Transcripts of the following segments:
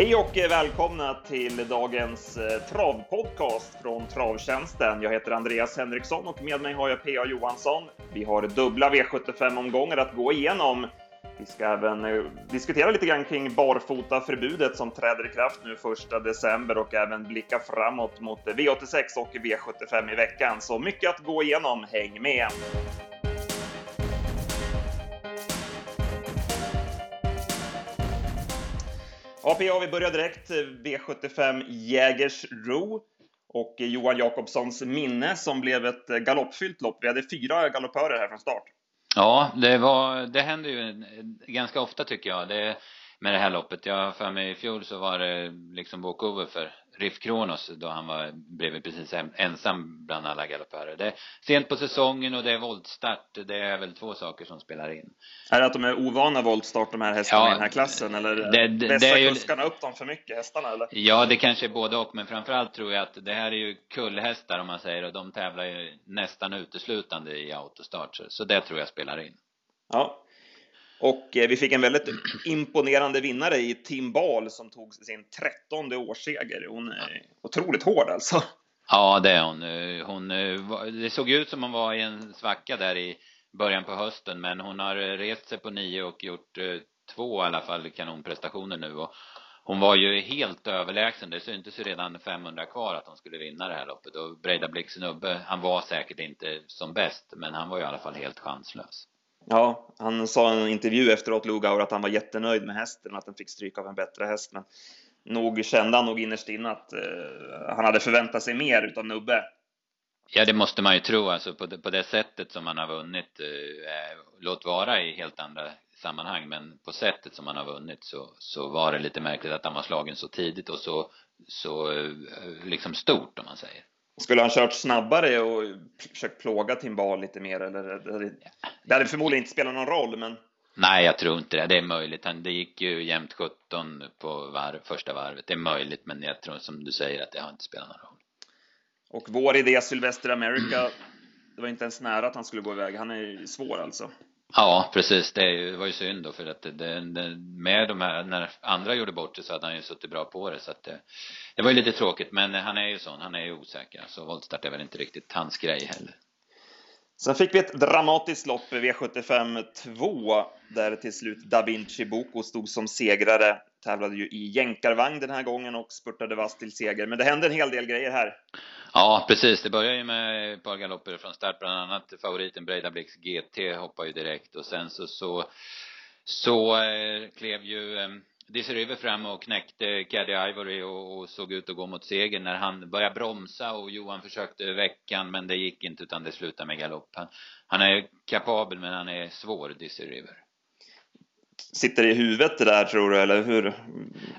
Hej och välkomna till dagens eh, travpodcast från Travtjänsten. Jag heter Andreas Henriksson och med mig har jag P.A. Johansson. Vi har dubbla V75-omgångar att gå igenom. Vi ska även eh, diskutera lite grann kring barfotaförbudet som träder i kraft nu 1 december och även blicka framåt mot V86 och V75 i veckan. Så mycket att gå igenom. Häng med! APA, vi börjar direkt. V75 Jägersro och Johan Jakobssons minne som blev ett galoppfyllt lopp. Vi hade fyra galoppörer här från start. Ja, det var, det händer ju ganska ofta tycker jag. Det, med det här loppet. Jag har för mig i fjol så var det liksom walkover för Riff Kronos då han var bredvid precis ensam bland alla galoppörer. Det är sent på säsongen och det är voltstart. Det är väl två saker som spelar in. Är det att de är ovana voltstart de här hästarna ja, i den här klassen eller det, det, vässar det kuskarna upp dem för mycket hästarna eller? Ja, det kanske är både och men framförallt tror jag att det här är ju kullhästar om man säger och de tävlar ju nästan uteslutande i autostart så det tror jag spelar in. Ja, och eh, vi fick en väldigt imponerande vinnare i Tim Ball som tog sin trettonde årsseger. Hon är otroligt hård alltså. Ja, det är hon. Eh, hon. Eh, det såg ut som hon var i en svacka där i början på hösten, men hon har rest sig på nio och gjort två i alla fall kanonprestationer nu. Och hon var ju helt överlägsen. Det syntes ju redan 500 kvar att hon skulle vinna det här loppet. Och Breida Blix Nubbe, han var säkert inte som bäst, men han var ju i alla fall helt chanslös. Ja, han sa i en intervju efteråt, Lugauer, att han var jättenöjd med hästen att den fick stryk av en bättre häst. Men nog kände han nog innerst inne att eh, han hade förväntat sig mer utav Nubbe. Ja, det måste man ju tro, alltså på det, på det sättet som han har vunnit. Eh, eh låt vara i helt andra sammanhang, men på sättet som han har vunnit så, så var det lite märkligt att han var slagen så tidigt och så, så eh, liksom stort om man säger. Skulle han kört snabbare och försökt plåga Timbal lite mer eller? Det hade förmodligen inte spelat någon roll, men. Nej, jag tror inte det. Det är möjligt. Det gick ju jämnt 17 på varv, första varvet. Det är möjligt, men jag tror som du säger att det har inte spelat någon roll. Och vår idé Sylvester America, det var inte ens nära att han skulle gå iväg. Han är svår alltså. Ja, precis. Det var ju synd då för att det, det, med de här, när andra gjorde bort det så hade han ju suttit bra på det så att det, det var ju lite tråkigt men eh, han är ju sån, han är ju osäker så voltstart är väl inte riktigt hans grej heller. Sen fick vi ett dramatiskt lopp V75 2 där till slut Da Vinci Boko stod som segrare. Tävlade ju i jänkarvagn den här gången och spurtade vass till seger. Men det hände en hel del grejer här. Ja, precis. Det börjar ju med ett par galopper från start, bland annat favoriten Breidablix GT hoppar ju direkt och sen så så, så eh, klev ju eh, Dizzy River fram och knäckte Caddy Ivory och, och, såg ut att gå mot seger när han började bromsa och Johan försökte väcka men det gick inte utan det slutade med galopp. Han, han är kapabel men han är svår, Dizzy River. Sitter i huvudet det där tror du, eller hur?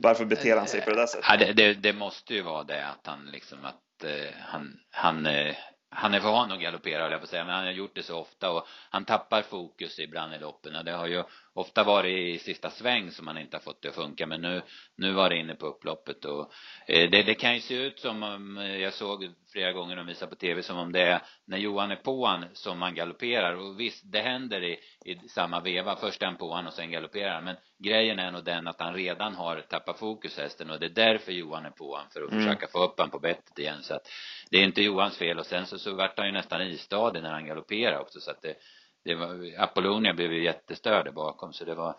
Varför beter han sig på det där sättet? Ja, det, det, det måste ju vara det att han liksom att eh, han, han, eh, han är van att galoppera höll jag på att säga, men han har gjort det så ofta och han tappar fokus ibland i loppen. Det har ju ofta varit i sista sväng som han inte har fått det att funka, men nu, nu var det inne på upploppet och eh, det, det kan ju se ut som om, eh, jag såg flera gånger de visar på tv, som om det är när Johan är på han som han galopperar. Och visst, det händer i, i samma veva. Först är han på han och sen galopperar han, men grejen är nog den att han redan har tappat fokus hästen. Och det är därför Johan är på han för att mm. försöka få upp han på bettet igen. Så att det är inte Johans fel. Och sen så, så vart han ju nästan istadig när han galopperade också. Så att det, det var, Apollonia blev ju jättestörd bakom. Så det var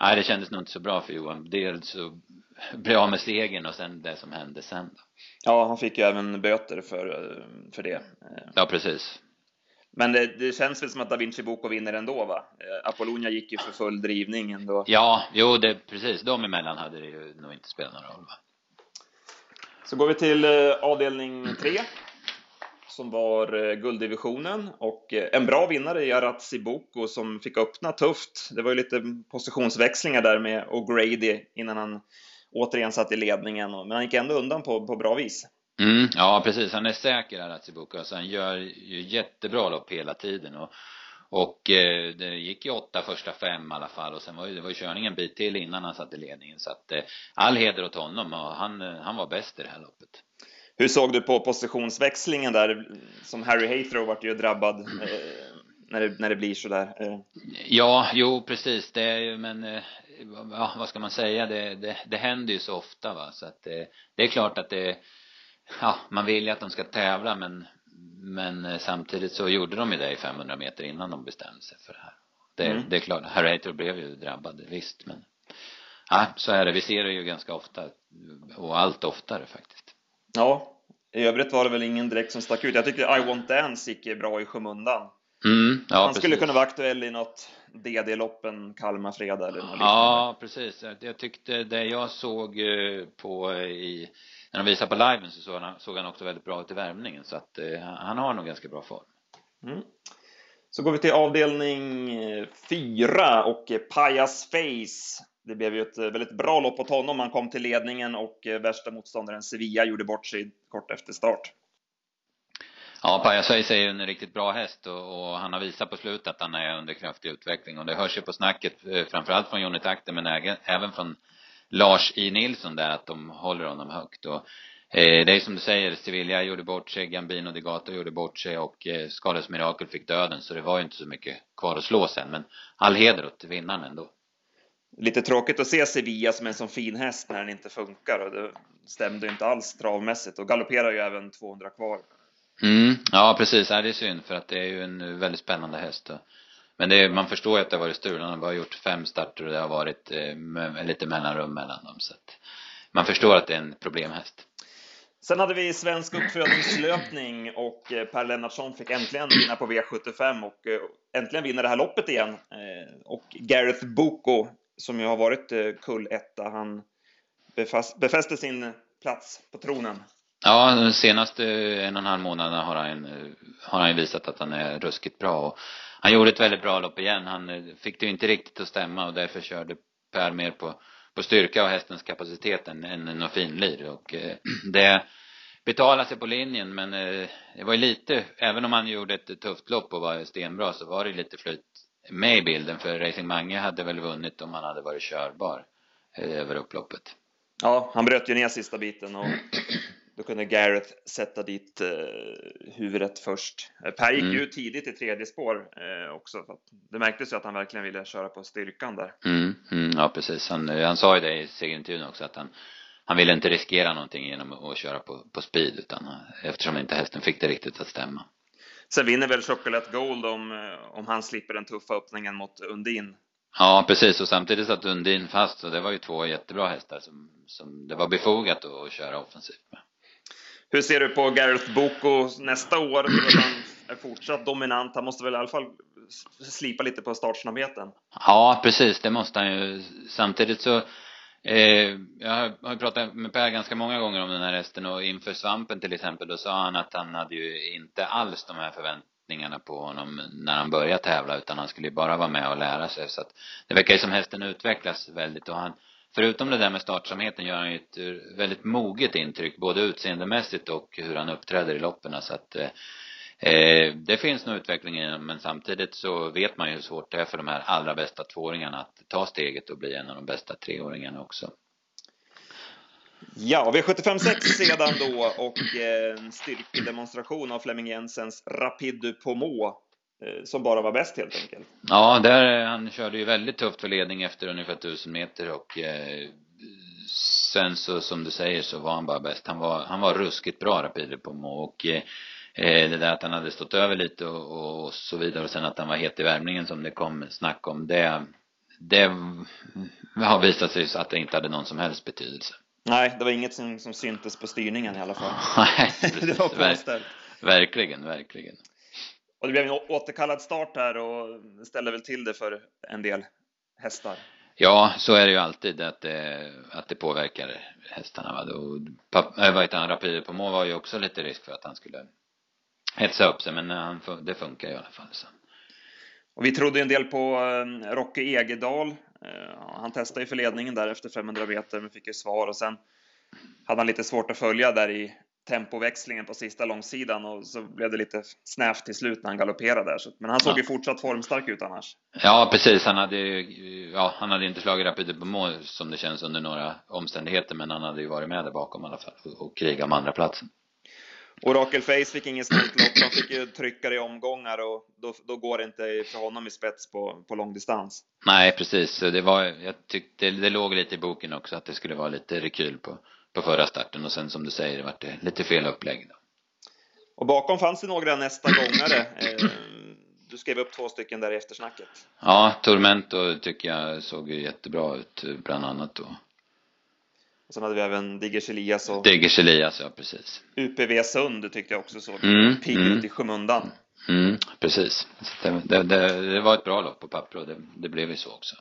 Nej, det kändes nog inte så bra för Johan. Dels så bli av med segern och sen det som hände sen då. Ja, han fick ju även böter för, för det. Ja, precis. Men det, det, känns väl som att Da Vinci Boko vinner ändå va? Eh, Apollonia gick ju för full drivning ändå. Ja, jo det precis. De emellan hade det ju nog inte spelat någon roll va. Så går vi till eh, avdelning 3 som var eh, gulddivisionen och eh, en bra vinnare i Arazzi Boko som fick öppna tufft. Det var ju lite positionsväxlingar där med O'Grady innan han återigen satt i ledningen, men han gick ändå undan på, på bra vis. Mm, ja, precis. Han är säker, Aratsibuko. Alltså, han gör ju jättebra lopp hela tiden. Och, och eh, det gick ju åtta första fem i alla fall. Och sen var ju, det var ju körningen en bit till innan han satt i ledningen. Så att eh, all heder åt honom. Och han, eh, han var bäst i det här loppet. Hur såg du på positionsväxlingen där? Som Harry Haythrow vart ju drabbad. Eh, när det, när det blir sådär. Eh. Ja, jo precis. Det är ju, men eh, ja, vad ska man säga, det, det, det händer ju så ofta va, så att det, det är klart att det, ja, man vill ju att de ska tävla men, men eh, samtidigt så gjorde de ju det i 500 meter innan de bestämde sig för det här. Det, mm. det är klart, Harry blev ju drabbad, visst men ja, så är det. Vi ser det ju ganska ofta och allt oftare faktiskt. Ja, i övrigt var det väl ingen direkt som stack ut. Jag tycker I Want Dance gick bra i skymundan. Mm, ja, Han precis. skulle kunna vara aktuell i något DD-loppen Kalmar fredag eller något Ja, precis. Jag tyckte det jag såg eh, på i när de visade på liven så såg han, såg han också väldigt bra ut i värmningen så att eh, han har nog ganska bra form. Mm. Så går vi till avdelning eh, fyra och Pajas Face. Det blev ju ett eh, väldigt bra lopp åt honom. Han kom till ledningen och eh, värsta motståndaren Sevilla gjorde bort sig kort efter start. Ja, Pajasöjs är ju en riktigt bra häst och, och, han har visat på slutet att han är under kraftig utveckling och det hörs ju på snacket eh, framförallt från Jonny Takter men även, även från Lars I. Nilsson där att de håller honom högt och eh, det är som du säger, Sevilla gjorde bort sig, Gambino de Gato gjorde bort sig och eh, Skades Mirakel fick döden så det var ju inte så mycket kvar att slå sen men all heder åt vinnaren ändå. Lite tråkigt att se Sevilla som en sån fin häst när den inte funkar och det stämde ju inte alls travmässigt och galopperar ju även 200 kvar. Mm, ja precis, ja, det är synd för att det är ju en väldigt spännande häst. Men är, man förstår ju att det har varit strul. Han har bara gjort fem starter och det har varit eh, lite mellanrum mellan dem. Så att man förstår att det är en problemhäst. Sen hade vi svensk uppfödningslöpning och eh, Per Lennartsson fick äntligen vinna på V75 och eh, äntligen vinna det här loppet igen. Eh, och Gareth Boko, som ju har varit eh, kulletta, han befäste sin plats på tronen. Ja, de senaste en och en halv månaderna har han, eh, har han visat att han är ruskigt bra. Och han gjorde ett väldigt bra lopp igen. Han eh, fick det ju inte riktigt att stämma och därför körde Per mer på, på styrka och hästens kapacitet än, än något finlir. Och eh, det betalade sig på linjen men eh, det var ju lite, även om han gjorde ett tufft lopp och var stenbra så var det lite flyt med i bilden för Racing Mange hade väl vunnit om han hade varit körbar eh, över upploppet. Ja, han bröt ju ner sista biten och då kunde Gareth sätta dit eh, huvudet först. Eh, per gick mm. ju tidigt i tredje spår eh, också. För det märktes ju att han verkligen ville köra på styrkan där. Mm, mm, ja, precis. Han, eh, han sa ju det i segerintervjun också att han, han ville inte riskera någonting genom att köra på, på speed utan eftersom inte hästen fick det riktigt att stämma. Sen vinner väl Chocolate Gold om, om han slipper den tuffa öppningen mot Undin. Ja, precis. Och samtidigt satt Undin fast. Så det var ju två jättebra hästar som, som det var befogat att köra offensivt med. Hur ser du på Gareth Boko nästa år? Han är fortsatt dominant? Han måste väl i alla fall slipa lite på startsnabbheten? Ja, precis. Det måste han ju. Samtidigt så eh, jag har ju pratat med Per ganska många gånger om den här hästen och inför svampen till exempel då sa han att han hade ju inte alls de här förväntningarna på honom när han började tävla utan han skulle ju bara vara med och lära sig. Så att det verkar ju som hästen utvecklas väldigt och han förutom det där med startsamheten gör han ju ett väldigt moget intryck både utseendemässigt och hur han uppträder i loppen. Så att eh, eh, eh, det finns nog utveckling i men samtidigt så vet man ju hur svårt det är för de här allra bästa tvååringarna att ta steget och bli en av de bästa treåringarna också. Ja, V75 sedan då och en styrkedemonstration av Flemming Jensens Rapid du Pomo Eh, som bara var bäst helt enkelt. Ja, där, han körde ju väldigt tufft för ledning efter ungefär tusen meter och eh, sen så som du säger så var han bara bäst. Han var, han var ruskigt bra Rapide på Mo och eh, det där att han hade stått över lite och, och, så vidare och sen att han var het i värmningen som det kom snack om det det har visat sig att det inte hade någon som helst betydelse. Nej, det var inget som, som syntes på styrningen i alla fall. Nej, det var påställt. Verkligen, verkligen. Och det blev en återkallad start här och ställer väl till det för en del hästar. Ja, så är det ju alltid att det, att det påverkar hästarna. Va? Och, vad heter han, Rapide på mål var ju också lite risk för att han skulle hetsa upp sig, men han, det funkar i alla fall. Så. Och vi trodde en del på eh, Rocky Egedal. Eh, han testade ju för ledningen där efter 500 meter, men fick ju svar och sen hade han lite svårt att följa där i tempoväxlingen på sista långsidan och så blev det lite snävt till slut när han galopperade där. Men han såg ja. ju fortsatt formstark ut annars. Ja, precis. Han hade ja, han hade inte slagit Rapide på mål som det känns under några omständigheter, men han hade ju varit med där bakom i alla fall och, och krigat om andra platsen. Orakel Face fick ingen snällt lopp, han fick ju trycka det i omgångar och då, då går det inte för honom i spets på, på långdistans. Nej, precis. Det var, jag tyckte, det låg lite i boken också att det skulle vara lite rekyl på, på förra starten och sen som du säger, det vart lite fel upplägg då. Och bakom fanns det några nästa gångare. Eh, du skrev upp två stycken där i eftersnacket. Ja, Tormento tycker jag såg ju jättebra ut bland annat då. Och sen hade vi även Diggers Elias och Diggers Elias, ja precis. UPV Sund tyckte jag också såg Mm, pigg mm. ut i skymundan. Mm, precis. Det, det, det, det var ett bra lopp på papper och det, det blev ju så också.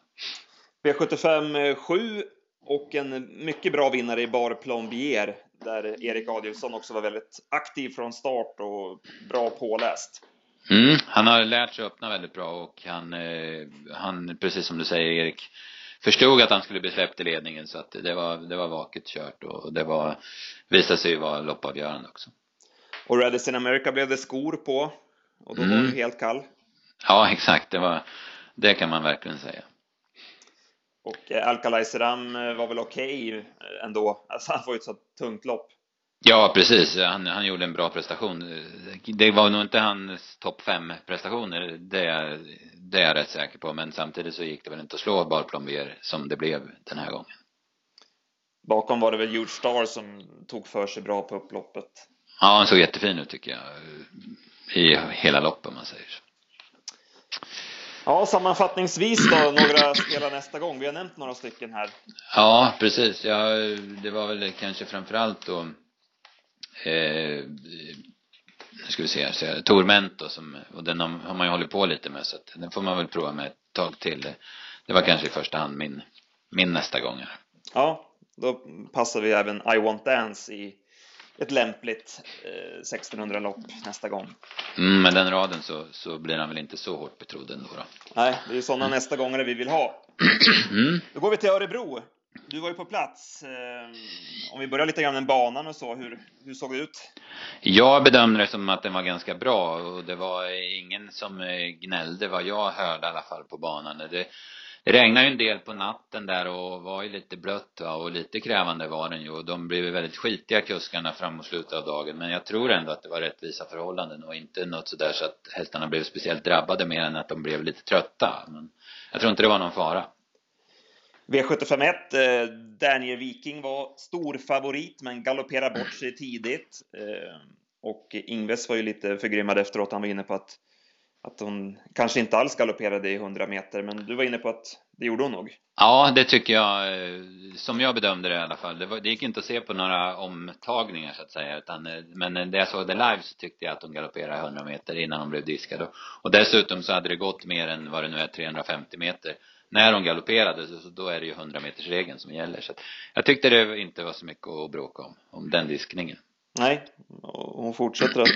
V75 7 eh, och en mycket bra vinnare i Bar Plombier där Erik Adielsson också var väldigt aktiv från start och bra påläst. Mm, han har lärt sig öppna väldigt bra och han, eh, han, precis som du säger Erik, förstod att han skulle bli släppt i ledningen så att det var, det var vaket kört och det var, visade sig vara loppavgörande också. Och Radisson America blev det skor på och då var Mm. du helt kall. Ja, exakt, det var, det kan man verkligen säga. Och eh, eh, var väl okej eh, ändå. Alltså han får ju ett så tungt lopp. Ja, precis. Han, han gjorde en bra prestation. Det var nog inte hans topp fem prestationer, det, är- det är jag rätt säker på. Men samtidigt så gick det väl inte att slå Bar Plombier som det blev den här gången. Bakom var det väl Huge Star som tog för sig bra på upploppet. Ja, han såg jättefin ut tycker jag. I hela loppet om man säger så. Ja, sammanfattningsvis då, några spelar nästa gång. Vi har nämnt några stycken här. Ja, precis. Ja, det var väl kanske framförallt då eh, nu ska vi se så Tormento som, och den har man ju hållit på lite med så att den får man väl prova med ett tag till. Det var kanske i första hand min, min nästa gång här. Ja, då passar vi även I Want Dance i ett lämpligt eh, 1600-lopp nästa gång. Mm, med den raden så, så blir han väl inte så hårt betrodd ändå då. Nej, det är ju sådana nästa gångare vi vill ha. Mm. Då går vi till Örebro. Du var ju på plats. Eh, om vi börjar lite grann med banan och så, hur, hur såg det ut? Jag bedömde det som att den var ganska bra och det var ingen som eh, gnällde vad jag hörde i alla fall på banan. Det, regnade ju en del på natten där och var ju lite blött va? och lite krävande var den ju och de blev ju väldigt skitiga kuskarna fram mot slutet av dagen men jag tror ändå att det var rättvisa förhållanden och inte något sådär så att hästarna blev speciellt drabbade mer än att de blev lite trötta. Men jag tror inte det var någon fara. V751, eh, Daniel Viking var stor favorit men galopperade bort sig tidigt. Eh, och Ingves var ju lite förgrymmad efteråt. Han var inne på att, att hon kanske inte alls galopperade i 100 meter, men du var inne på att det gjorde hon nog. Ja, det tycker jag, eh, som jag bedömde det i alla fall. Det, var, det gick inte att se på några omtagningar så att säga, utan, eh, men när jag såg det live så tyckte jag att hon galopperade 100 meter innan hon blev diskad. Och, och dessutom så hade det gått mer än vad det nu är, 350 meter. När hon galopperade, så, då är det ju 100 meters regeln som gäller. Så att jag tyckte det inte var så mycket att bråka om, om den diskningen. Nej, hon fortsätter att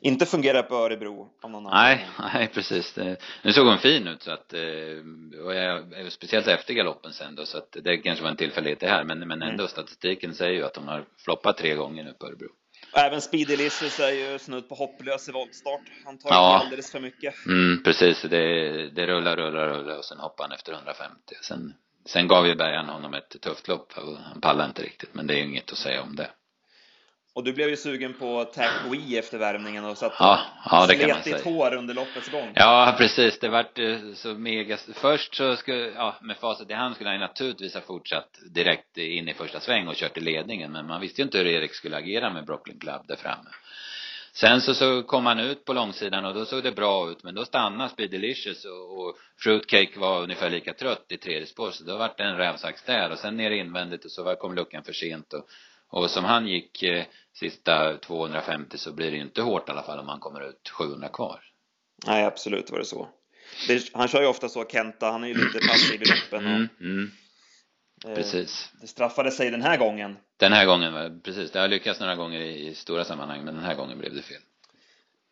inte fungera på Örebro av någon Nej, nej precis. Nu såg hon fin ut så att, eh, och jag, speciellt efter galoppen sen då, så att det kanske var en tillfällighet det här, men, men ändå Mm. statistiken säger ju att hon har floppat tre gånger nu på Örebro. Även Speedy Licious är ju snudd på hopplös i voltstart. Han tar Ja. alldeles för mycket. Mm, precis. Det, det rullar, rullar, rullar och sen hoppar han efter 150. Sen, sen gav ju Bergan honom ett tufft lopp han pallade inte riktigt, men det är ju inget att säga om det. Och du blev ju sugen på Tack We efter värmningen och satt Ja, ja det kan man slet ditt säga. hår under loppets gång. Ja, precis. Det vart eh, så mega... Först så skulle, ja, med facit i hand skulle han naturligtvis ha fortsatt direkt in i första sväng och kört i ledningen, men man visste ju inte hur Erik skulle agera med Brooklyn Club där framme. Sen så, så kom han ut på långsidan och då såg det bra ut, men då stannade Speed Delicious och, och Fruitcake var ungefär lika trött i tredje spår, så då vart det en rävsax där och sen ner invändigt och så var- kom luckan för sent och, och som han gick eh, sista 250 så blir det inte hårt i alla fall om han kommer ut 700 kvar. Nej, absolut var det så. Det, han kör ju ofta så, Kenta, han är ju lite passiv i loppen. Och, Mm, mm, eh, precis. Det straffade sig den här gången. Den här gången var, precis, det har lyckats några gånger i, i stora sammanhang, men den här gången blev det fel.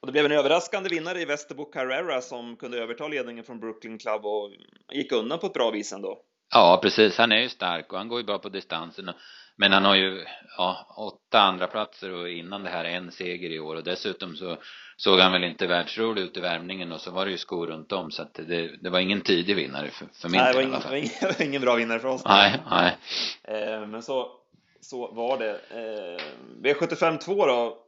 Och det blev en överraskande vinnare i Västerbo Carrera som kunde överta ledningen från Brooklyn Club och gick undan på ett bra vis ändå. Ja, precis. Han är ju stark och han går ju bra på distansen. Men han har ju, ja, åtta andra platser och innan det här en seger i år och dessutom så såg han väl inte världsrolig ut i värmningen och så var det ju skor runt om så att det, det var ingen tidig vinnare för, för min Nej, det del var ingen, det var ingen, det var ingen bra vinnare för oss. Nej, nej. Eh, men så, så var det. Eh, V75 2 då.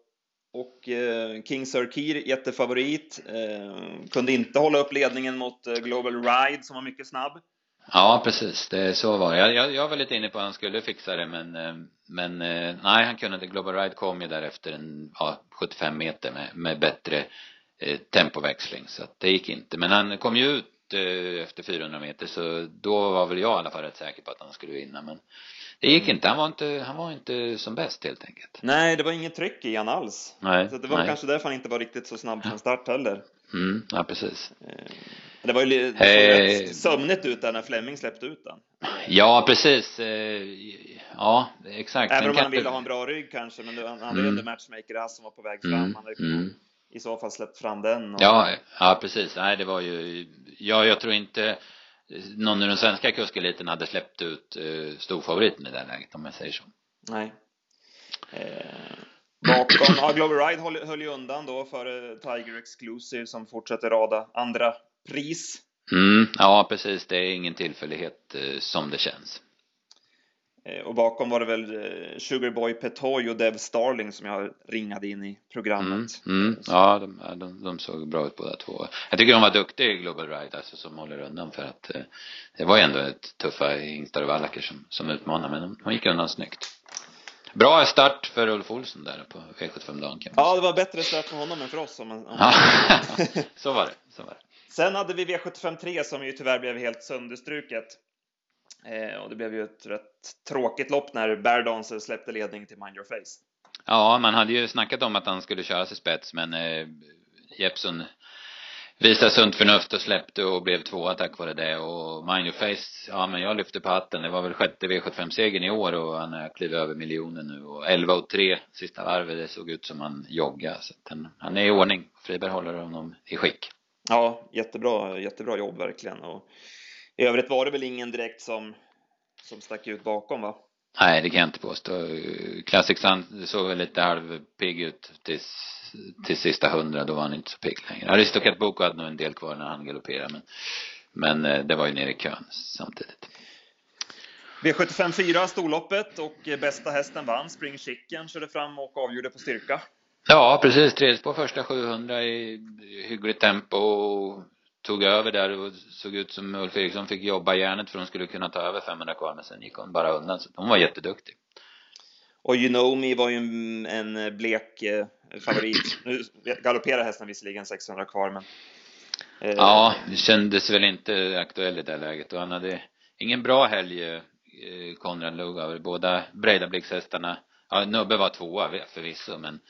och eh, King Sir Keir jättefavorit. Eh, kunde inte hålla upp ledningen mot eh, Global Ride som var mycket snabb. Ja, precis. Det, så var det. Jag, jag, jag var lite inne på att han skulle fixa det, men, eh, men eh, nej, han kunde inte. Global Ride kom ju därefter en, ja, 75 meter med, med bättre eh, tempoväxling, så att det gick inte. Men han kom ju ut eh, efter 400 meter, så då var väl jag i alla fall rätt säker på att han skulle vinna, men det gick inte. Han var inte, han var inte som bäst helt enkelt. Nej, det var inget tryck i han alls. Nej. Så det var nej. kanske därför han inte var riktigt så snabb från start heller. Mm, ja precis. Det var ju li- det såg Eh. sömnigt ut där när Fleming släppte ut den. Ja, precis. Eh, Ja, exakt. Även om han ville ha en bra rygg kanske, men han hade ju Mm. matchmaker som var på väg fram. Mm, Han hade mm. i så fall släppt fram den. Och... Ja, ja precis. Nej, det var ju, ja, jag tror inte någon i den svenska kuskeliten hade släppt ut eh, storfavoriten i det här läget om jag säger så. Nej. Eh, bakom, ja, Glover Ride höll, höll ju undan då för Tiger Exclusive som fortsätter rada andra pris. Mm, ja precis. Det är ingen tillfällighet eh, som det känns. Eh, och bakom var det väl eh, Sugarboy Petoy och Dev Starling som jag ringade in i Mm, programmet. mm, ja, de, de, de såg bra ut båda två. Jag tycker de var duktiga i Global Ride, alltså som håller undan för att eh, det var ju ändå ett tuffa hingstar och vallacker som, som utmanade, men de, de gick undan snyggt. Bra start för Ulf Olsson där på V75-dagen kan man Ja, det var bättre start för honom än för oss. Om man, om så var det, så var det. Sen hade vi V75 3 som ju tyvärr blev helt sönderstruket. Eh, och det blev ju ett rätt tråkigt lopp när Bear släppte ledning till Mind Your Face. Ja, man hade ju snackat om att han skulle köra sig spets, men eh, Jeppsson visade sunt förnuft och släppte och blev tvåa tack vare det. Och Mind Your Face, ja men jag lyfte på hatten. Det var väl sjätte V75-segern i år och han har klivit över miljonen nu. Och 11 och 3 sista varvet, det såg ut som han joggade. Så han, han är i ordning. Friberg håller honom i skick. Ja, jättebra, jättebra jobb verkligen. Och I övrigt var det väl ingen direkt som, som stack ut bakom va? Nej, det kan jag inte påstå. Classic Sun såg väl lite halvpigg ut tills, till sista hundra, då var han inte så pigg längre. Aristocat Boko hade nog en del kvar när han galopperade, men, men eh, det var ju nere i kön samtidigt. V75 4, storloppet och eh, bästa hästen vann. Spring Chicken körde fram och avgjorde på styrka. Ja, precis. Tredje på första 700 i hyggligt tempo och tog över där och såg ut som Ulf Eriksson fick jobba järnet för hon skulle kunna ta över 500 kvar, men sen gick hon bara undan. Så hon var jätteduktig. Och You Know Me var ju en, blek eh, favorit. Nu galopperar hästen visserligen 600 kvar, men... eh, Ja, det kändes väl inte aktuell i det läget och han hade ingen bra helg, eh, Konrad Lugauer. Båda Breidablickshästarna, ja Nubbe var tvåa förvisso men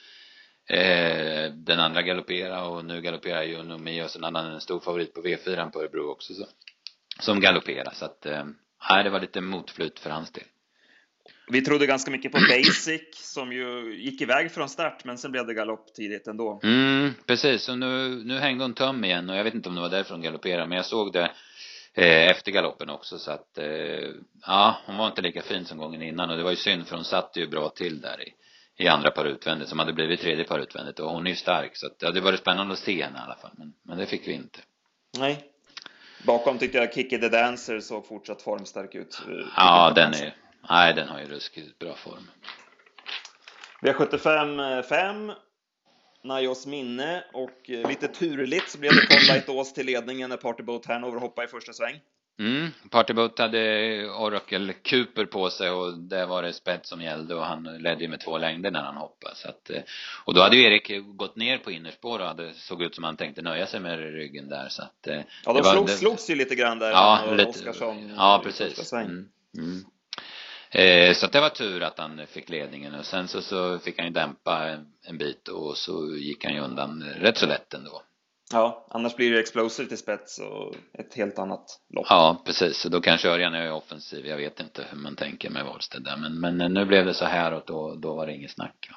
eh, den andra galopperade och nu galopperar ju Nomi och sen hade han en stor favorit på V4 på Örebro också så, som galopperar så att, eh, nej det var lite motflyt för hans del. Vi trodde ganska mycket på Basic som ju gick iväg från start, men sen blev det galopp tidigt ändå. Mm, precis. Och nu, nu hängde hon töm igen och jag vet inte om det var därför hon galopperade, men jag såg det eh, efter galoppen också så att, eh, ja, hon var inte lika fin som gången innan och det var ju synd för hon satt ju bra till där i, i andra par utvändigt som hade blivit tredje par utvändigt och hon är ju stark så att, ja, det var spännande att se henne i alla fall, men, men det fick vi inte. Nej. Bakom tyckte jag Kiki the Dancer såg fortsatt formstark ut. Ja, den är, nej den har ju ruskigt bra form. V75 5. Najos minne och eh, lite turligt så blev det Conlight Ås till ledningen när Partyboat Hanover hoppade i första sväng. Mm, Partyboat hade Oracle Cooper på sig och det var det spett som gällde och han ledde ju med två längder när han hoppade så att, eh, och då hade ju Erik gått ner på innerspår och hade, såg ut som han tänkte nöja sig med ryggen där så att eh, Ja, de slogs, det- slogs ju lite grann där, Ja, lite, Oskarsson. ja första precis. Mm, mm. Eh, så att det var tur att han fick ledningen och sen så, så fick han ju dämpa en, en bit och så gick han ju undan rätt så lätt ändå. Ja, annars blir det Explosive till spets och ett helt annat lopp. Ja, precis. Så då kanske Örjan är offensiv. Jag vet inte hur man tänker med Wahlstedt där. Men, men nu blev det så här och då, då var det inget snack. va.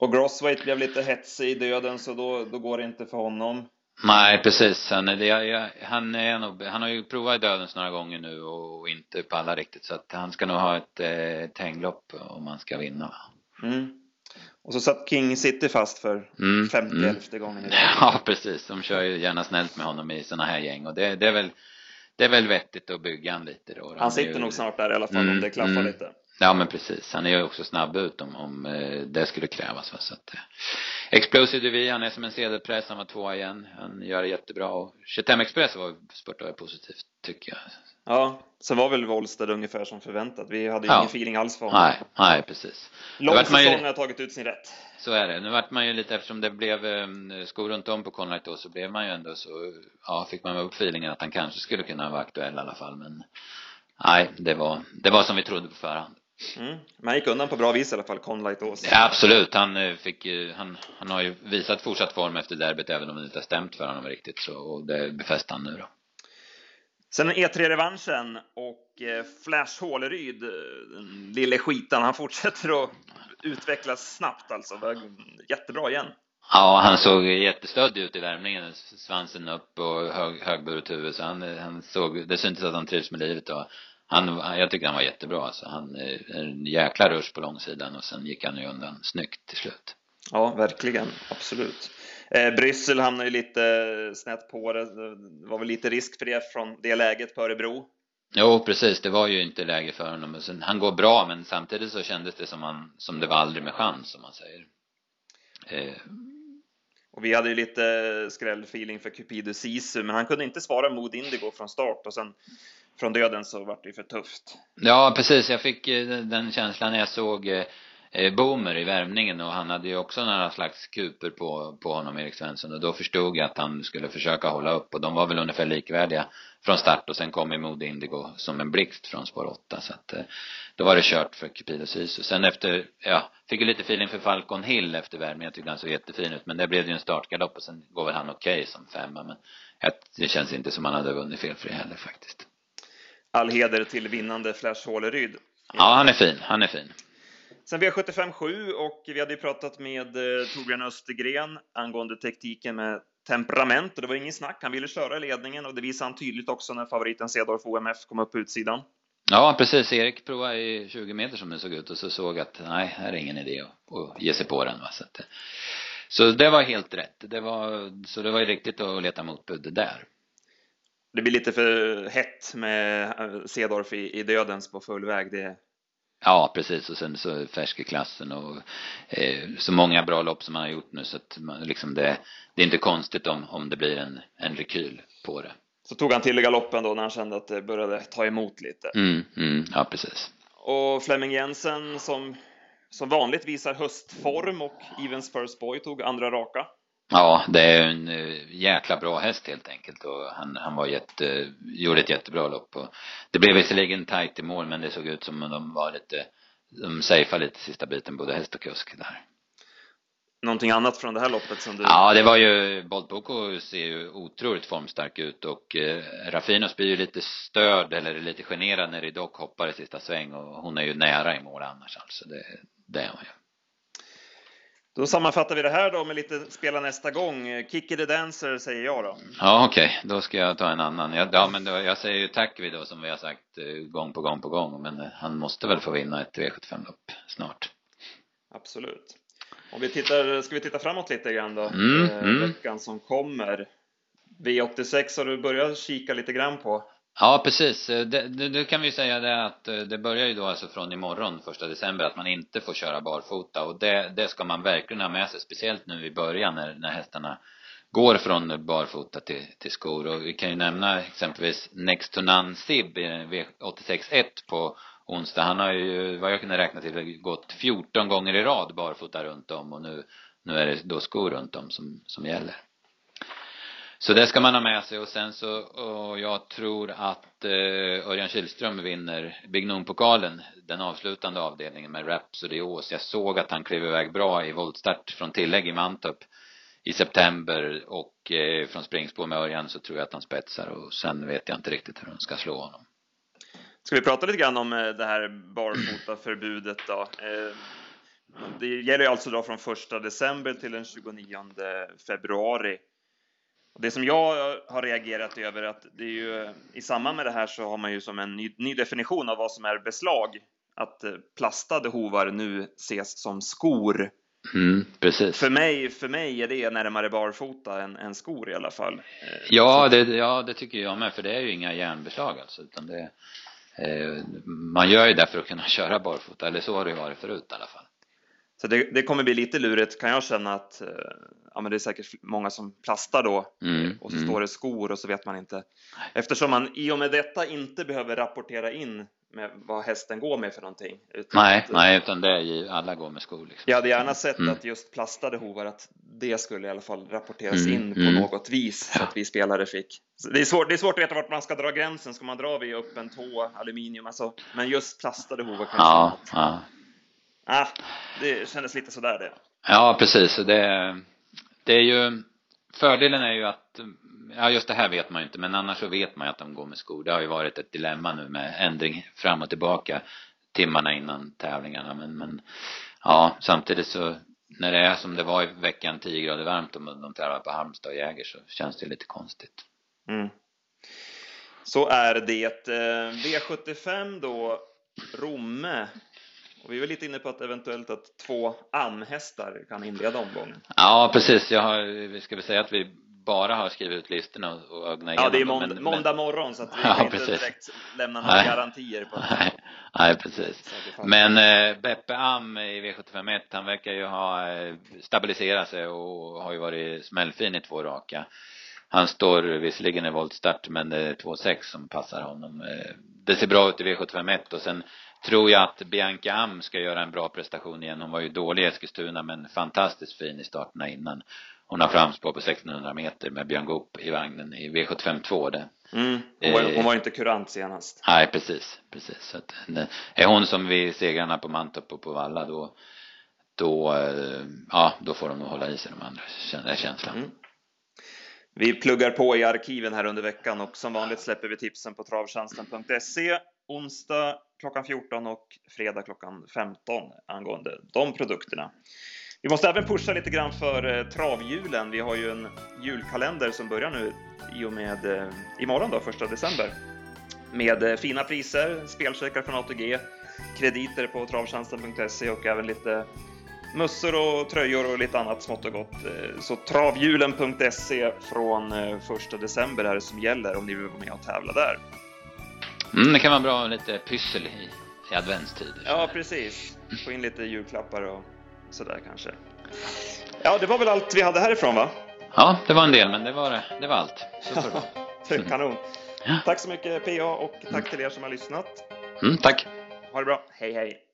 Och Grossweight blev lite hetsig i döden så då, då går det inte för honom. Nej, precis. Han, är- jag, han, är nog, han har ju provat i dödens några gånger nu och inte pallar riktigt. Så att han ska nog ha ett, eh, ett hänglopp om han ska vinna. Mm. Och så satt King City fast för Mm, femte, mm. elfte gången idag. Ja, precis. De kör ju gärna snällt med honom i såna här gäng och det, det är väl det är väl vettigt att bygga han lite då. Han är sitter ju- nog snart där i alla fall om Mm, det klaffar mm. lite. Ja men precis. Han är ju också snabb ut om, om eh, det skulle krävas va? så att eh, Explosive DV, han är som en sedelpress, han var tvåa igen. Han gör det jättebra och Chetem Express var spurtade positivt tycker jag. Ja, sen var väl Wollstad ungefär som förväntat. Vi hade ju ja. ingen feeling alls för honom. Nej, nej precis. Lång säsong ju... har tagit ut sin rätt. Så är det. Nu vart man ju lite, eftersom det blev eh, skor runt om på Conrad då, så blev man ju ändå så, ja, fick man upp feelingen att han kanske skulle kunna vara aktuell i alla fall. Men nej, det var, det var som vi trodde på förhand. Mm. Men han gick undan på bra vis i alla fall, Conlight Ås. Ja, absolut. Han eh, fick han, han har ju visat fortsatt form efter derbyt även om det inte har stämt för honom riktigt så, och det befäste han nu då. Sen E3-revanschen och eh, Flash Håleryd, eh, lille skitan, han fortsätter att utvecklas snabbt alltså. Jättebra igen. Ja, han såg jättestöddig ut i värmningen, svansen upp och hög, högburet huvud, så han, han såg, det syntes att han trivs med livet och han, jag tycker han var jättebra alltså. Han, en jäkla rush på långsidan och sen gick han ju undan snyggt till slut. Ja, verkligen, absolut. Eh, Bryssel hamnar ju lite snett på det. Det var väl lite risk för det från det läget på Örebro. Jo, precis. Det var ju inte läge för honom. Sen, han går bra, men samtidigt så kändes det som, han, som det var aldrig med chans, som man säger. Eh. Och vi hade ju lite skrällfeeling för Cupido Sisu, men han kunde inte svara Mood Indigo från start och sen från döden så vart det ju för tufft. Ja, precis. Jag fick eh, den känslan när jag såg eh, eh, Boomer i värmningen och han hade ju också några slags kuper på, på honom, Erik Svensson, och då förstod jag att han skulle försöka hålla upp och de var väl ungefär likvärdiga från start och sen kom ju Modo Indigo som en blixt från spår 8 så att då var det kört för Cupido Sisu. Sen efter, ja, fick ju lite feeling för Falcon Hill efter värmningen, jag tyckte han såg jättefin ut men där blev det ju en startgalopp och sen går väl han okej okay som femma men det känns inte som han hade vunnit felfri heller faktiskt all heder till vinnande Flash Håleryd. Ja, han är fin. Han är fin. Sen V75 7 och vi hade ju pratat med eh, Torbjörn Östergren angående tekniken med temperament och det var ingen snack. Han ville köra ledningen och det visade han tydligt också när favoriten Cedorf OMF kom upp på utsidan. Ja, precis. Erik provade i 20 meter som det såg ut och så såg att nej, här är ingen idé att ge sig på den. Va? Så, att, så det var helt rätt. Det var, så det var ju riktigt att leta motbud där det blir lite för hett med Cedorf i, i dödens på full väg. Det... Ja, precis. Och sen så färsk i klassen och eh, så många bra lopp som han har gjort nu så att man, liksom det, det är inte konstigt om, om det blir en, en rekyl på det. Så tog han till i galoppen då när han kände att det började ta emot lite. Mm, mm, ja, precis. Och Flemming Jensen som som vanligt visar höstform och Even First Boy tog andra raka. Ja, det är en eh, jäkla bra häst helt enkelt och han, han var jätte, gjorde ett jättebra lopp och det blev visserligen tajt i mål men det såg ut som om de var lite, de safeade lite sista biten både häst och kusk där. Någonting annat från det här loppet som du? Ja, det var ju, Bolt Boko ser ju otroligt formstark ut och eh, Raffinos blir ju lite störd eller lite generad när Ridok hoppar i sista sväng och hon är ju nära i mål annars alltså, det, det är hon ju. Då sammanfattar vi det här då med lite spela nästa gång. Kikki the Dancer säger jag då. Ja, okej. Okay. Då ska jag ta en annan. Ja, men då, jag säger ju Takvi då som vi har sagt eh, gång på gång på gång. Men eh, han måste väl få vinna ett V75-lopp snart. Absolut. Om vi tittar, ska vi titta framåt lite grann då? Mm, eh, mm. Veckan som kommer. V86 har du börjat kika lite grann på? Ja, precis. Eh, nu det, det, kan vi säga det att eh, det börjar ju då alltså från imorgon, första december, att man inte får köra barfota och det, det ska man verkligen ha med sig, speciellt nu i början när, när hästarna går från barfota till, till skor och vi kan ju nämna exempelvis Next to None Sib eh, V86.1 på onsdag. Han har ju, vad jag kunde räkna till, gått 14 gånger i rad barfota runt om och nu, nu är det då skor runt om som, som gäller. Så det ska man ha med sig och sen så, och jag tror att eh, Örjan Kihlström vinner Big Noon-pokalen, den avslutande avdelningen med Rhapsody Ås. Jag såg att han klev iväg bra i voltstart från tillägg i Mantorp i september och eh, från springspår med Örjan så tror jag att han spetsar och sen vet jag inte riktigt hur de ska slå honom. Ska vi prata lite grann om eh, det här barfotaförbudet då? Eh, det gäller alltså då från första december till den 29 februari. Det som jag har reagerat över att det är ju i samband med det här så har man ju som en ny, ny definition av vad som är beslag. Att eh, plastade hovar nu ses som skor. Mm, precis. För mig, för mig är det närmare barfota än, än skor i alla fall. Ja det, ja, det tycker jag med, för det är ju inga järnbeslag alltså, utan det eh, man gör ju det för att kunna köra barfota, eller så har det ju varit förut i alla fall. Så det, det kommer bli lite lurigt kan jag känna att eh, ja, men det är säkert många som plastar då Mm, och så mm. står det skor och så vet man inte. Eftersom man i och med detta inte behöver rapportera in med vad hästen går med för någonting. Utan Nej, att, nej, utan det är ju, alla går med skor liksom. Jag hade gärna sett Mm. att just plastade hovar, att det skulle i alla fall rapporteras Mm, in på mm. något vis så att vi spelare fick. Så det, är svårt, det är svårt att veta vart man ska dra gränsen. Ska man dra vid öppen tå, aluminium, alltså. Men just plastade hovar kanske. Ja, ja. Ah, det kändes lite sådär det. Ja, precis. Det, det är ju, fördelen är ju att, ja just det här vet man ju inte, men annars så vet man ju att de går med skor. Det har ju varit ett dilemma nu med ändring fram och tillbaka timmarna innan tävlingarna, men, men ja, samtidigt så när det är som det var i veckan 10 grader varmt och de tävlar på Halmstad och Jäger så känns det lite konstigt. Mm. Så är det. Eh, V75 då, Romme. Och vi var lite inne på att eventuellt att två amhästar kan inleda omgången. Ja, precis. Jag har, vi ska väl säga att vi bara har skrivit ut listorna och, ögnat Ja, det är igenom måndag, men- måndag morgon så att vi Ja, inte precis. direkt lämna några Nej. garantier på att Nej, nej precis. Men eh, Beppe Am i V751, han verkar ju ha eh, stabiliserat sig och har ju varit smällfin i två raka. Han står visserligen i voltstart men det är 2,6 som passar honom. Eh, det ser bra ut i V751 och sen tror jag att Bianca Am ska göra en bra prestation igen. Hon var ju dålig i Eskilstuna men fantastiskt fin i starterna innan. Hon har framspår på 1600 meter med Björn Goop i vagnen i V75 2 det. Mm. Hon, var, Eh. hon var inte kurant senast. Nej, precis, precis. Så att, det- är hon som vid segrarna på Mantorp och på Valla då, då, eh, ja, då får de nog hålla i sig de andra, kän- är känslan. Mm. Vi pluggar på i arkiven här under veckan och som vanligt släpper vi tipsen på travtjänsten.se onsdag klockan 14 och fredag klockan 15 angående de produkterna. Vi måste även pusha lite grann för travhjulen. travjulen. Vi har ju en julkalender som börjar nu i och med eh, imorgon då, första december. Med eh, fina priser, spelcheckar från ATG, krediter på travtjänsten.se och även lite mössor och tröjor och lite annat smått och gott. Så travhjulen.se från första december är det som gäller om ni vill vara med och tävla där. Mm, det kan vara bra med lite pyssel i, i adventstider. Ja, precis. Få in lite julklappar och sådär kanske. Ja, det var väl allt vi hade härifrån va? ja, det var en del, men det var, det var allt. Det är Kanon. Tack så mycket PA och tack till er som har lyssnat. Mm, tack. Ha det bra. Hej hej!